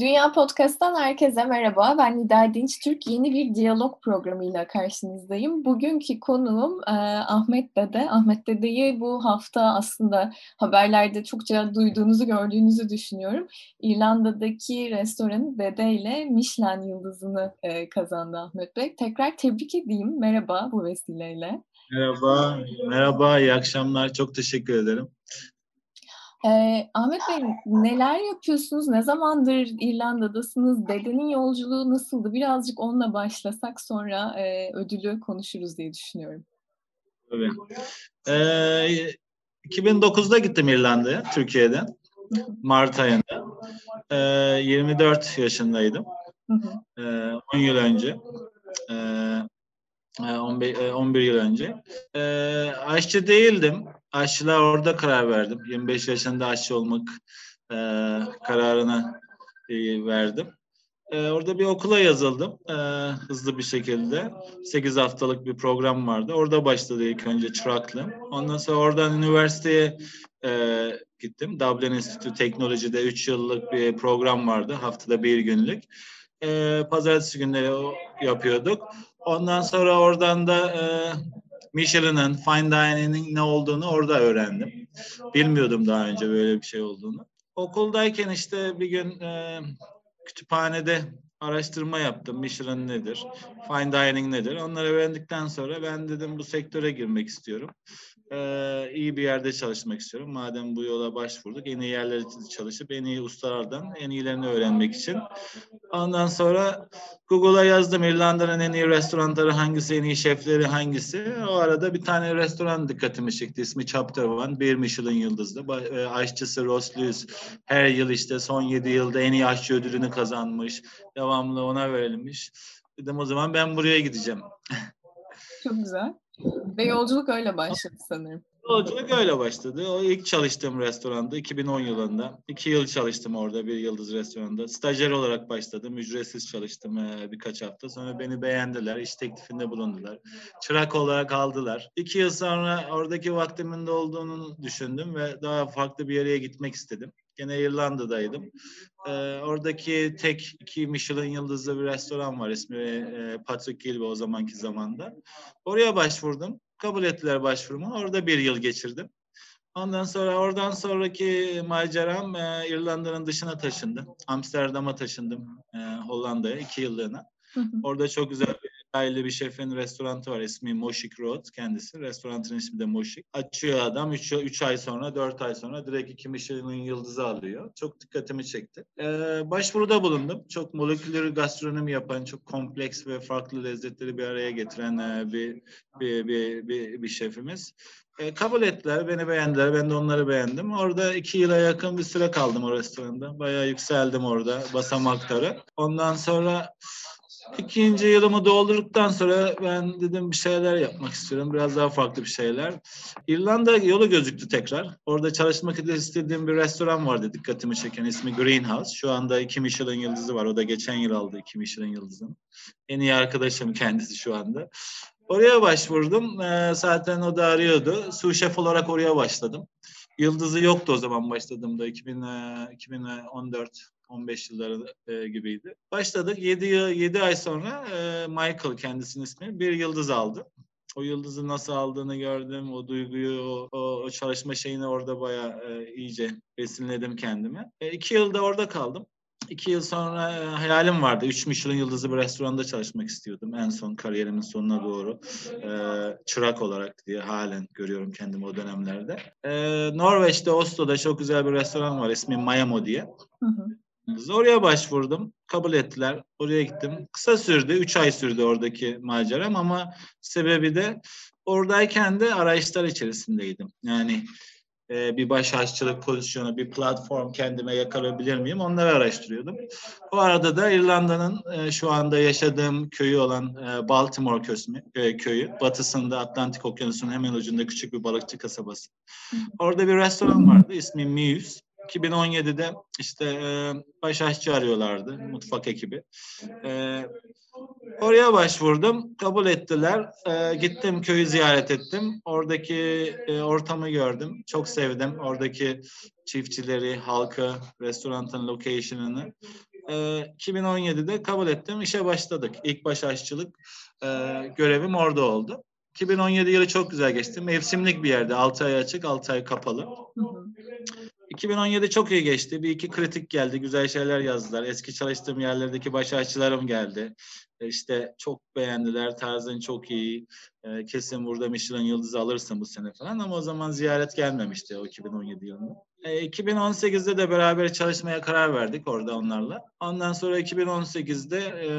Dünya Podcast'tan herkese merhaba. Ben Nida Dinç Türk. Yeni bir diyalog programıyla karşınızdayım. Bugünkü konuğum e, Ahmet Dede. Ahmet Dede'yi bu hafta aslında haberlerde çokça duyduğunuzu, gördüğünüzü düşünüyorum. İrlanda'daki restoranı Dede ile Michelin yıldızını e, kazandı Ahmet Bey. Tekrar tebrik edeyim. Merhaba bu vesileyle. Merhaba, merhaba, iyi akşamlar. Çok teşekkür ederim. Ee, Ahmet Bey neler yapıyorsunuz? Ne zamandır İrlanda'dasınız? Dedenin yolculuğu nasıldı? Birazcık onunla başlasak sonra e, ödülü konuşuruz diye düşünüyorum. Tabii. Ee, 2009'da gittim İrlanda'ya, Türkiye'den. Mart ayında. Ee, 24 yaşındaydım. Ee, 10 yıl önce. Ee, 11, 11 yıl önce. Ee, aşçı değildim. Aşçılığa orada karar verdim. 25 yaşında aşçı olmak e, kararını e, verdim. E, orada bir okula yazıldım e, hızlı bir şekilde. 8 haftalık bir program vardı. Orada başladı ilk önce çıraklığım. Ondan sonra oradan üniversiteye e, gittim. Dublin Institute Teknoloji'de 3 yıllık bir program vardı. Haftada bir günlük. E, pazartesi günleri yapıyorduk. Ondan sonra oradan da e, Michelin'in, Fine Dining'in ne olduğunu orada öğrendim. Bilmiyordum daha önce böyle bir şey olduğunu. Okuldayken işte bir gün e, kütüphanede araştırma yaptım. Michelin nedir? Fine Dining nedir? Onları öğrendikten sonra ben dedim bu sektöre girmek istiyorum. Ee, iyi bir yerde çalışmak istiyorum. Madem bu yola başvurduk, en iyi yerlerde çalışıp en iyi ustalardan en iyilerini öğrenmek için. Ondan sonra Google'a yazdım İrlanda'nın en iyi restoranları hangisi, en iyi şefleri hangisi. O arada bir tane restoran dikkatimi çekti. İsmi Chapter One. Bir Michelin yıldızlı. Ba- e, Aşçısı Ross Lewis her yıl işte son 7 yılda en iyi aşçı ödülünü kazanmış. Devamlı ona verilmiş. Dedim o zaman ben buraya gideceğim. Çok güzel. Ve yolculuk öyle başladı sanırım. Yolculuk öyle başladı. O ilk çalıştığım restoranda 2010 yılında. iki yıl çalıştım orada bir yıldız restoranda. Stajyer olarak başladım. Ücretsiz çalıştım e, birkaç hafta. Sonra beni beğendiler. iş teklifinde bulundular. Çırak olarak aldılar. İki yıl sonra oradaki vaktimin de olduğunu düşündüm ve daha farklı bir yere gitmek istedim. Gene İrlanda'daydım. Ee, oradaki tek iki Michelin yıldızlı bir restoran var. İsmi e, Patrick Gilby o zamanki zamanda. Oraya başvurdum. Kabul ettiler başvurumu. Orada bir yıl geçirdim. Ondan sonra oradan sonraki maceram e, İrlanda'nın dışına taşındı. Amsterdam'a taşındım e, Hollanda'ya iki yıllığına. Orada çok güzel bir aile bir şefin restoranı var. İsmi Moshik Road kendisi. Restoranın ismi de Moshik. Açıyor adam 3 ay sonra 4 ay sonra direkt iki Michelin yıldızı alıyor. Çok dikkatimi çekti. Ee, başvuruda bulundum. Çok moleküler gastronomi yapan, çok kompleks ve farklı lezzetleri bir araya getiren e, bir, bir, bir, bir, bir şefimiz. E, kabul ettiler, beni beğendiler, ben de onları beğendim. Orada iki yıla yakın bir süre kaldım o restoranda. Bayağı yükseldim orada basamakları. Ondan sonra ikinci yılımı doldurduktan sonra ben dedim bir şeyler yapmak istiyorum. Biraz daha farklı bir şeyler. İrlanda yolu gözüktü tekrar. Orada çalışmak istediğim bir restoran vardı dikkatimi çeken. ismi Greenhouse. Şu anda iki Michelin yıldızı var. O da geçen yıl aldı iki Michelin yıldızını. En iyi arkadaşım kendisi şu anda. Oraya başvurdum. Ee, zaten o da arıyordu. Sous şef olarak oraya başladım. Yıldızı yoktu o zaman başladığımda 2000, e, 2014 15 yılları e, gibiydi. Başladık. 7 7 ay sonra e, Michael kendisinin ismi bir yıldız aldı. O yıldızı nasıl aldığını gördüm. O duyguyu, o, o, çalışma şeyini orada bayağı e, iyice besinledim kendime. E, iki yılda orada kaldım. İki yıl sonra e, hayalim vardı. Üç Michelin yıldızlı bir restoranda çalışmak istiyordum. En son kariyerimin sonuna doğru. E, çırak olarak diye halen görüyorum kendimi o dönemlerde. E, Norveç'te, Oslo'da çok güzel bir restoran var. İsmi Mayamo diye. Hı hı. Oraya başvurdum. Kabul ettiler. Oraya gittim. Kısa sürdü. Üç ay sürdü oradaki maceram ama sebebi de oradayken de arayışlar içerisindeydim. Yani e, bir baş aşçılık pozisyonu, bir platform kendime yakalabilir miyim? Onları araştırıyordum. O arada da İrlanda'nın e, şu anda yaşadığım köyü olan e, Baltimore köyü, e, köyü, batısında Atlantik Okyanusu'nun hemen ucunda küçük bir balıkçı kasabası. Orada bir restoran vardı. İsmi Muse. 2017'de işte e, baş aşçı arıyorlardı mutfak ekibi. E, oraya başvurdum. Kabul ettiler. E, gittim köyü ziyaret ettim. Oradaki e, ortamı gördüm. Çok sevdim. Oradaki çiftçileri, halkı, restoranın location'ını. E, 2017'de kabul ettim. İşe başladık. İlk baş aşçılık e, görevim orada oldu. 2017 yılı çok güzel geçti. Mevsimlik bir yerde. 6 ay açık, 6 ay kapalı. Hı hı. 2017 çok iyi geçti. Bir iki kritik geldi. Güzel şeyler yazdılar. Eski çalıştığım yerlerdeki baş geldi. E, İşte çok beğendiler. Tarzın çok iyi. E, kesin burada Michelin yıldızı alırsın bu sene falan. Ama o zaman ziyaret gelmemişti o 2017 yılında. E, 2018'de de beraber çalışmaya karar verdik orada onlarla. Ondan sonra 2018'de e,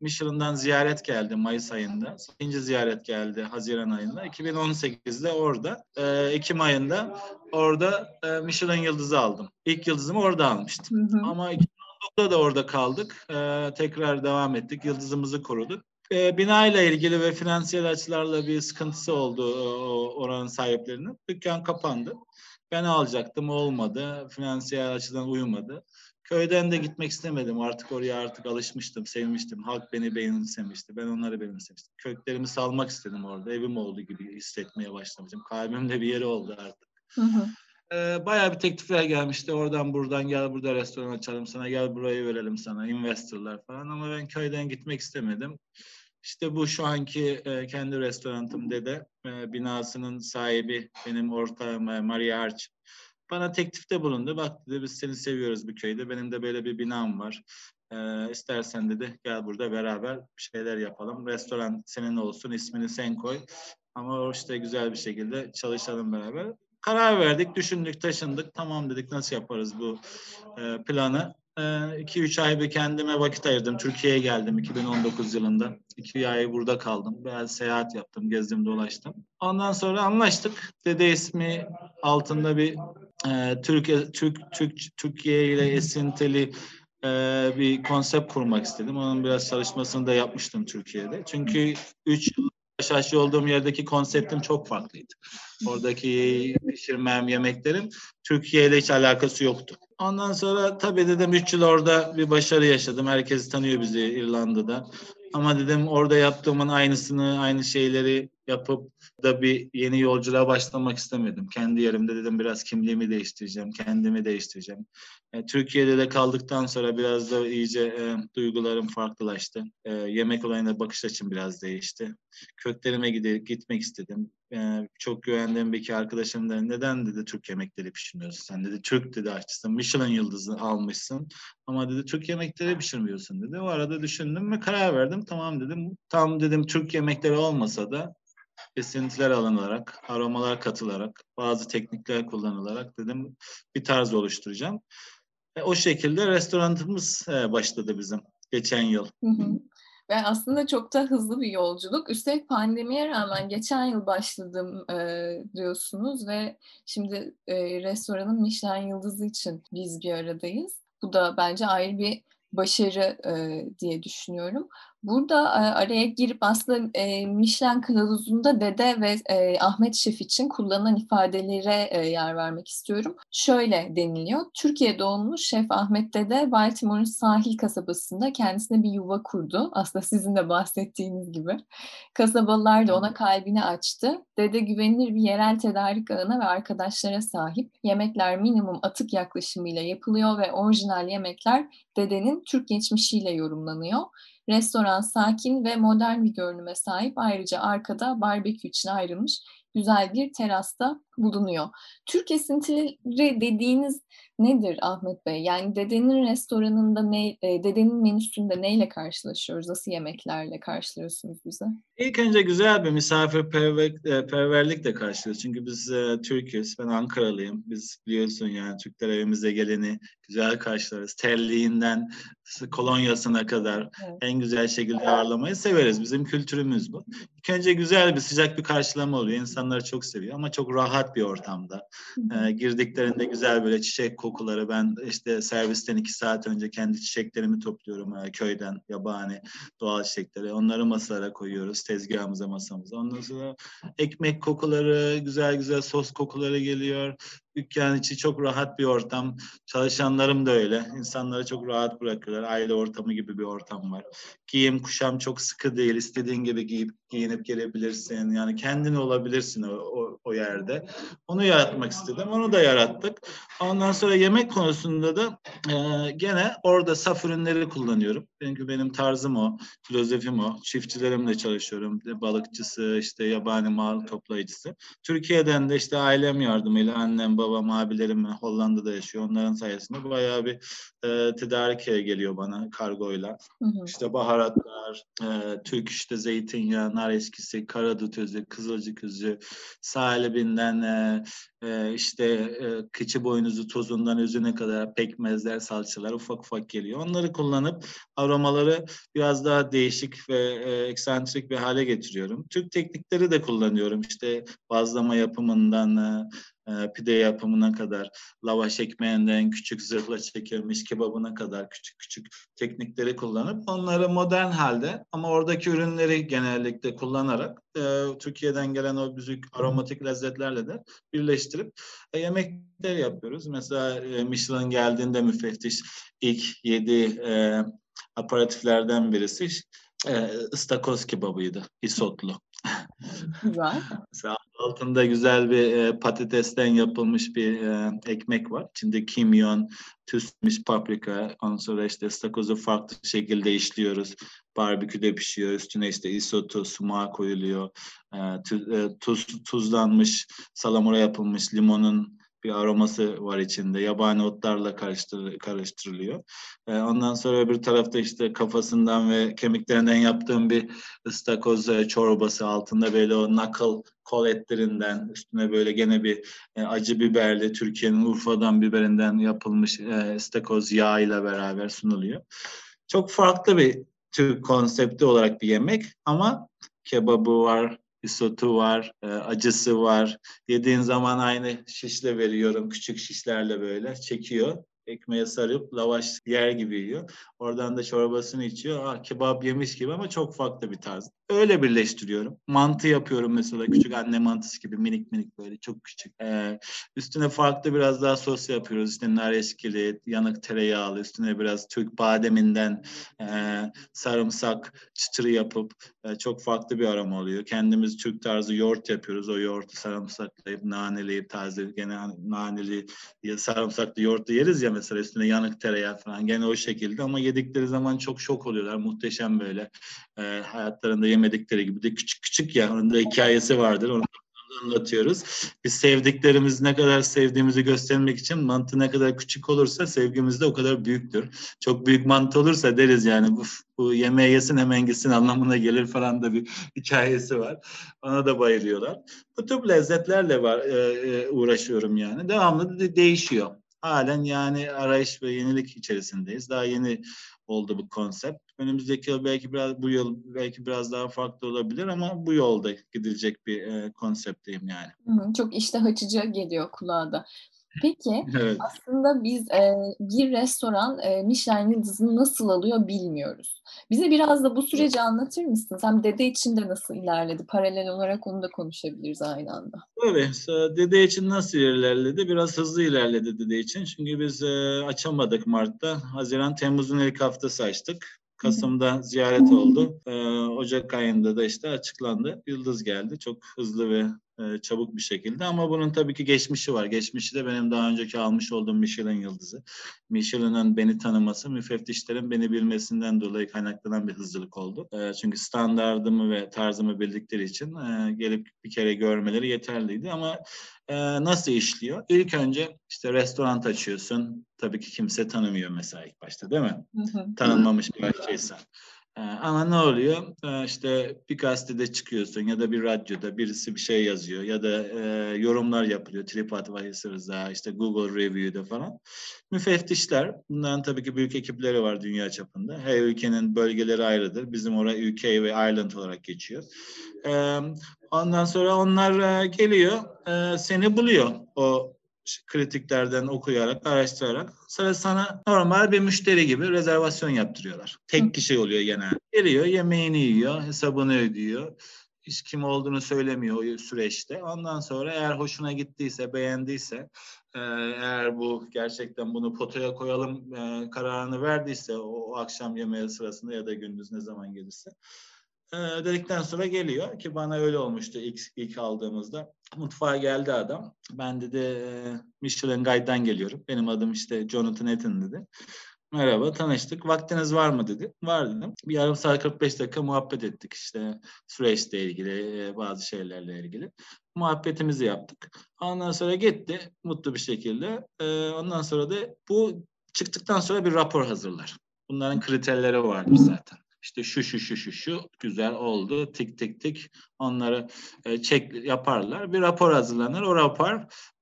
Michelin'dan ziyaret geldi Mayıs ayında. İkinci ziyaret geldi Haziran ayında. 2018'de orada e, Ekim ayında orada e, Michelin yıldızı aldım. İlk yıldızımı orada almıştım. Hı hı. Ama 2019'da da orada kaldık. E, tekrar devam ettik. Yıldızımızı koruduk. E, bina ile ilgili ve finansiyel açılarla bir sıkıntısı oldu o, oranın sahiplerinin. Dükkan kapandı. Ben alacaktım olmadı. Finansiyel açıdan uyumadı. Köyden de gitmek istemedim. Artık oraya artık alışmıştım, sevmiştim. Halk beni benimsemişti. Ben onları benimsemiştim. Köklerimi salmak istedim orada. Evim oldu gibi hissetmeye başlamıştım. Kalbimde bir yeri oldu artık. Hı hı. Ee, bayağı bir teklifler gelmişti. Oradan buradan gel burada restoran açalım sana, gel burayı verelim sana, investorlar falan. Ama ben köyden gitmek istemedim. İşte bu şu anki e, kendi restoranım dede. E, binasının sahibi benim ortağım e, Maria Arch. Bana teklifte bulundu. Bak dedi biz seni seviyoruz bu köyde. Benim de böyle bir binam var. E, istersen dedi gel burada beraber bir şeyler yapalım. Restoran senin olsun, ismini sen koy. Ama işte güzel bir şekilde çalışalım beraber. Karar verdik, düşündük, taşındık. Tamam dedik nasıl yaparız bu e, planı. 2-3 ay bir kendime vakit ayırdım. Türkiye'ye geldim 2019 yılında. 2 ay burada kaldım. Biraz seyahat yaptım, gezdim, dolaştım. Ondan sonra anlaştık. Dede ismi altında bir e, Türk, Türk, Türk, Türkiye ile esintili e, bir konsept kurmak istedim. Onun biraz çalışmasını da yapmıştım Türkiye'de. Çünkü 3 yıl aşağı olduğum yerdeki konseptim çok farklıydı. Oradaki pişirmem, yemeklerim Türkiye ile hiç alakası yoktu. Ondan sonra tabii dedim 3 yıl orada bir başarı yaşadım. Herkes tanıyor bizi İrlanda'da. Ama dedim orada yaptığımın aynısını, aynı şeyleri yapıp da bir yeni yolculuğa başlamak istemedim. Kendi yerimde dedim biraz kimliğimi değiştireceğim, kendimi değiştireceğim. E, Türkiye'de de kaldıktan sonra biraz da iyice e, duygularım farklılaştı. E, yemek olayına bakış açım biraz değişti. Köklerime gide, gitmek istedim. E, çok güvendiğim bir iki arkadaşım da neden dedi Türk yemekleri pişirmiyorsun sen dedi. Türk dedi aşçısın, Michelin yıldızı almışsın ama dedi Türk yemekleri pişirmiyorsun dedi. O arada düşündüm ve karar verdim. Tamam dedim. Tam dedim Türk yemekleri olmasa da esintiler alınarak, aromalar katılarak, bazı teknikler kullanılarak dedim bir tarz oluşturacağım. E, o şekilde restoranımız e, başladı bizim geçen yıl. Ve aslında çok da hızlı bir yolculuk. Üstelik pandemiye rağmen geçen yıl başladım e, diyorsunuz ve şimdi e, restoranın Michelin yıldızı için biz bir aradayız. Bu da bence ayrı bir başarı e, diye düşünüyorum. Burada araya girip aslında e, Michelin kılavuzunda Dede ve e, Ahmet Şef için kullanılan ifadelere e, yer vermek istiyorum. Şöyle deniliyor. Türkiye doğumlu Şef Ahmet Dede Baltimore'un sahil kasabasında kendisine bir yuva kurdu. Aslında sizin de bahsettiğiniz gibi. Kasabalılar da ona kalbini açtı. Dede güvenilir bir yerel tedarik ağına ve arkadaşlara sahip. Yemekler minimum atık yaklaşımıyla yapılıyor ve orijinal yemekler dedenin Türk geçmişiyle yorumlanıyor. Restoran sakin ve modern bir görünüme sahip. Ayrıca arkada barbekü için ayrılmış güzel bir terasta bulunuyor. Türk esintileri dediğiniz nedir Ahmet Bey? Yani dedenin restoranında ne, e, dedenin menüsünde neyle karşılaşıyoruz? Nasıl yemeklerle karşılıyorsunuz bize? İlk önce güzel bir misafirperverlikle karşılıyoruz. Çünkü biz e, Türk'üz. Ben Ankaralıyım. Biz biliyorsun yani Türkler evimize geleni güzel karşılarız. Terliğinden kolonyasına kadar evet. en güzel şekilde ağırlamayı severiz. Bizim kültürümüz bu. İlk önce güzel bir sıcak bir karşılama oluyor. İnsanlar çok seviyor ama çok rahat bir ortamda. Ee, girdiklerinde güzel böyle çiçek kokuları. Ben işte servisten iki saat önce kendi çiçeklerimi topluyorum e, köyden yabani doğal çiçekleri. Onları masalara koyuyoruz tezgahımıza masamıza. Ondan sonra ekmek kokuları, güzel güzel sos kokuları geliyor. Dükkan içi çok rahat bir ortam. Çalışanlarım da öyle. İnsanları çok rahat bırakıyorlar. Aile ortamı gibi bir ortam var. Giyim kuşam çok sıkı değil. İstediğin gibi giyip giyinip gelebilirsin. Yani kendin olabilirsin o, o, o yerde. Onu yaratmak istedim. Onu da yarattık. Ondan sonra yemek konusunda da e, gene orada saf ürünleri kullanıyorum. Çünkü benim tarzım o, filozofim o. Çiftçilerimle çalışıyorum. Balıkçısı, işte yabani mal toplayıcısı. Türkiye'den de işte ailem yardımıyla annem, babam, abilerim Hollanda'da yaşıyor. Onların sayesinde bayağı bir e, tedarik geliyor bana kargoyla. Hı hı. İşte baharatlar, e, Türk işte zeytinyağı, nar eskisi, karadut özü, kızılcık özü, salibinden e, e, işte e, kıçı boynuzu tozundan özüne kadar pekmezler, salçalar ufak ufak geliyor. Onları kullanıp aromaları biraz daha değişik ve e, eksantrik bir hale getiriyorum. Türk teknikleri de kullanıyorum. İşte bazlama yapımından e, e, pide yapımına kadar, lavaş ekmeğinden küçük zırhla çekilmiş kebabına kadar küçük küçük teknikleri kullanıp onları modern halde ama oradaki ürünleri genellikle kullanarak e, Türkiye'den gelen o büzük aromatik lezzetlerle de birleştirip e, yemekler yapıyoruz. Mesela e, Michelin geldiğinde müfettiş ilk yedi e, aparatiflerden birisi e, ıstakoz kebabıydı, isotlu. Güzel. Mesela altında güzel bir e, patatesten yapılmış bir e, ekmek var. İçinde kimyon, tüsmüş paprika, ondan sonra işte ıstakozu farklı şekilde işliyoruz. Barbeküde pişiyor, üstüne işte isotu, sumağı koyuluyor. E, tuz, e, tuz, tuzlanmış, salamura yapılmış limonun bir aroması var içinde. Yabani otlarla karıştır, karıştırılıyor. E, ondan sonra öbür tarafta işte kafasından ve kemiklerinden yaptığım bir ıstakoz e, çorbası altında böyle o knuckle kol etlerinden üstüne böyle gene bir e, acı biberli Türkiye'nin Urfa'dan biberinden yapılmış e, ıstakoz yağı ile beraber sunuluyor. Çok farklı bir Türk konsepti olarak bir yemek ama kebabı var, isotu var, e, acısı var. Yediğin zaman aynı şişle veriyorum. Küçük şişlerle böyle çekiyor ekmeğe sarıp lavaş yer gibi yiyor. Oradan da çorbasını içiyor. Ah, kebap yemiş gibi ama çok farklı bir tarz. Öyle birleştiriyorum. Mantı yapıyorum mesela küçük anne mantısı gibi minik minik böyle çok küçük. Ee, üstüne farklı biraz daha sos yapıyoruz. İşte nar eşkili, yanık tereyağlı, üstüne biraz Türk bademinden e, sarımsak çıtırı yapıp e, çok farklı bir aroma oluyor. Kendimiz Türk tarzı yoğurt yapıyoruz. O yoğurtu sarımsaklayıp, naneleyip, taze gene naneli sarımsaklı yoğurtlu yeriz ya mesela üstüne yanık tereyağı falan. Gene o şekilde ama yedikleri zaman çok şok oluyorlar. Muhteşem böyle. E, hayatlarında yemedikleri gibi de küçük küçük ya. Hikayesi vardır. Onu anlatıyoruz. Biz sevdiklerimiz ne kadar sevdiğimizi göstermek için mantı ne kadar küçük olursa sevgimiz de o kadar büyüktür. Çok büyük mantı olursa deriz yani bu, bu yemeğe yesin hemen gitsin anlamına gelir falan da bir hikayesi var. Ona da bayılıyorlar. Bu tür lezzetlerle var, e, e, uğraşıyorum yani. Devamlı de değişiyor halen yani arayış ve yenilik içerisindeyiz. Daha yeni oldu bu konsept. Önümüzdeki yıl belki biraz bu yıl belki biraz daha farklı olabilir ama bu yolda gidilecek bir e, konseptteyim yani. Çok iştah açıcı geliyor kulağa da. Peki evet. aslında biz e, bir restoran e, Michelin yıldızını nasıl alıyor bilmiyoruz. Bize biraz da bu süreci anlatır mısın? Sen Dede için de nasıl ilerledi? Paralel olarak onu da konuşabiliriz aynı anda. Tabii. Dede için nasıl ilerledi? Biraz hızlı ilerledi Dede için. Çünkü biz e, açamadık Mart'ta. Haziran, Temmuz'un ilk haftası açtık. Kasım'da ziyaret oldu. Ee, Ocak ayında da işte açıklandı. Yıldız geldi. Çok hızlı ve e, çabuk bir şekilde ama bunun tabii ki geçmişi var. Geçmişi de benim daha önceki almış olduğum Michelin yıldızı. Michelin'in beni tanıması, müfettişlerin beni bilmesinden dolayı kaynaklanan bir hızlılık oldu. E, çünkü standardımı ve tarzımı bildikleri için e, gelip bir kere görmeleri yeterliydi ama nasıl işliyor? İlk önce işte restoran açıyorsun. Tabii ki kimse tanımıyor mesela ilk başta değil mi? Hı hı. Tanınmamış bir aşçıysan. Ee, ama ne oluyor? Ee, işte bir gazetede çıkıyorsun ya da bir radyoda birisi bir şey yazıyor ya da e, yorumlar yapılıyor. TripAdvisor'da, işte Google Review'da falan. Müfettişler, bunların tabii ki büyük ekipleri var dünya çapında. Her ülkenin bölgeleri ayrıdır. Bizim oraya UK ve Ireland olarak geçiyor. Ee, ondan sonra onlar e, geliyor, e, seni buluyor o kritiklerden okuyarak, araştırarak sonra sana normal bir müşteri gibi rezervasyon yaptırıyorlar. Tek kişi oluyor genel. Geliyor, yemeğini yiyor, hesabını ödüyor. Hiç kim olduğunu söylemiyor o süreçte. Ondan sonra eğer hoşuna gittiyse, beğendiyse Ee, eğer bu gerçekten bunu potaya koyalım e, kararını verdiyse o, o akşam yemeği sırasında ya da gündüz ne zaman gelirse e, dedikten sonra geliyor ki bana öyle olmuştu ilk, ilk aldığımızda. Mutfağa geldi adam. Ben dedi e, Michelin Guide'dan geliyorum. Benim adım işte Jonathan Ethan dedi. Merhaba, tanıştık. Vaktiniz var mı dedi. Var dedim. Bir yarım saat 45 dakika muhabbet ettik işte süreçle ilgili, e, bazı şeylerle ilgili. Muhabbetimizi yaptık. Ondan sonra gitti mutlu bir şekilde. E, ondan sonra da bu çıktıktan sonra bir rapor hazırlar. Bunların kriterleri vardır zaten. İşte şu şu şu şu şu güzel oldu tik tik tik onları e, çek yaparlar. Bir rapor hazırlanır. O rapor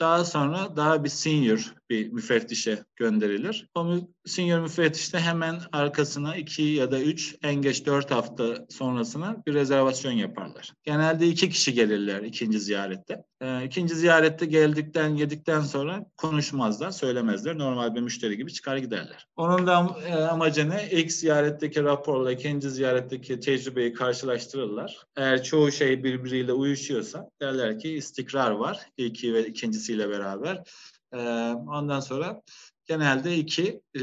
daha sonra daha bir senior bir müfettişe gönderilir. O senior müfettiş de hemen arkasına iki ya da üç, en geç dört hafta sonrasına bir rezervasyon yaparlar. Genelde iki kişi gelirler ikinci ziyarette. Ee, ikinci ziyarette geldikten, yedikten sonra konuşmazlar, söylemezler. Normal bir müşteri gibi çıkar giderler. Onun da e, amacı ne? İlk ziyaretteki raporla ikinci ziyaretteki tecrübeyi karşılaştırırlar. Eğer çoğu şey birbiriyle uyuşuyorsa derler ki istikrar var ilki ve ikincisiyle beraber. Ee, ondan sonra genelde iki e,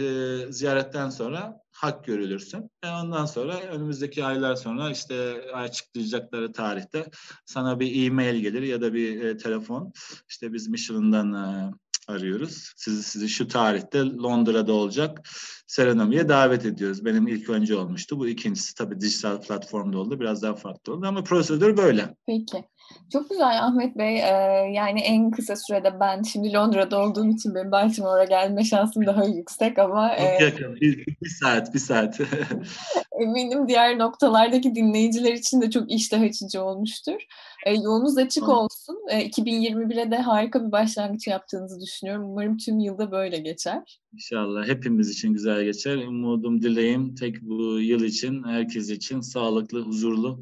ziyaretten sonra hak görülürsün. E ondan sonra önümüzdeki aylar sonra işte açıklayacakları tarihte sana bir e-mail gelir ya da bir e, telefon. İşte biz Michelin'den e, arıyoruz. Sizi sizi şu tarihte Londra'da olacak serenomiye davet ediyoruz. Benim ilk önce olmuştu. Bu ikincisi tabii dijital platformda oldu. Biraz daha farklı oldu ama prosedür böyle. Peki. Çok güzel Ahmet Bey. Ee, yani en kısa sürede ben şimdi Londra'da olduğum için benim Baltimore'a gelme şansım daha yüksek ama Çok e, yakın. Bir, bir saat, bir saat. eminim diğer noktalardaki dinleyiciler için de çok iştah açıcı olmuştur. E, yolunuz açık olsun. E, 2021'e de harika bir başlangıç yaptığınızı düşünüyorum. Umarım tüm yılda böyle geçer. İnşallah hepimiz için güzel geçer. Umudum, dileğim tek bu yıl için, herkes için sağlıklı, huzurlu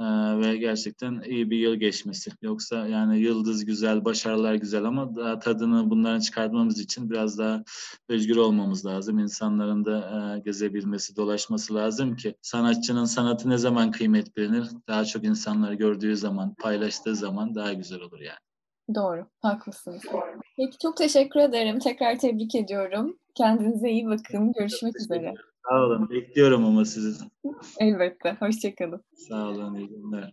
ee, ve gerçekten iyi bir yıl geçmesi. Yoksa yani yıldız güzel, başarılar güzel ama daha tadını bunların çıkartmamız için biraz daha özgür olmamız lazım. İnsanların da e, gezebilmesi, dolaşması lazım ki sanatçının sanatı ne zaman kıymet bilinir? Daha çok insanlar gördüğü zaman, paylaştığı zaman daha güzel olur yani. Doğru, haklısınız. Peki çok teşekkür ederim. Tekrar tebrik ediyorum. Kendinize iyi bakın. Görüşmek üzere. Sağ olun. Bekliyorum ama sizi. Elbette. Hoşçakalın. Sağ olun. İyi günler.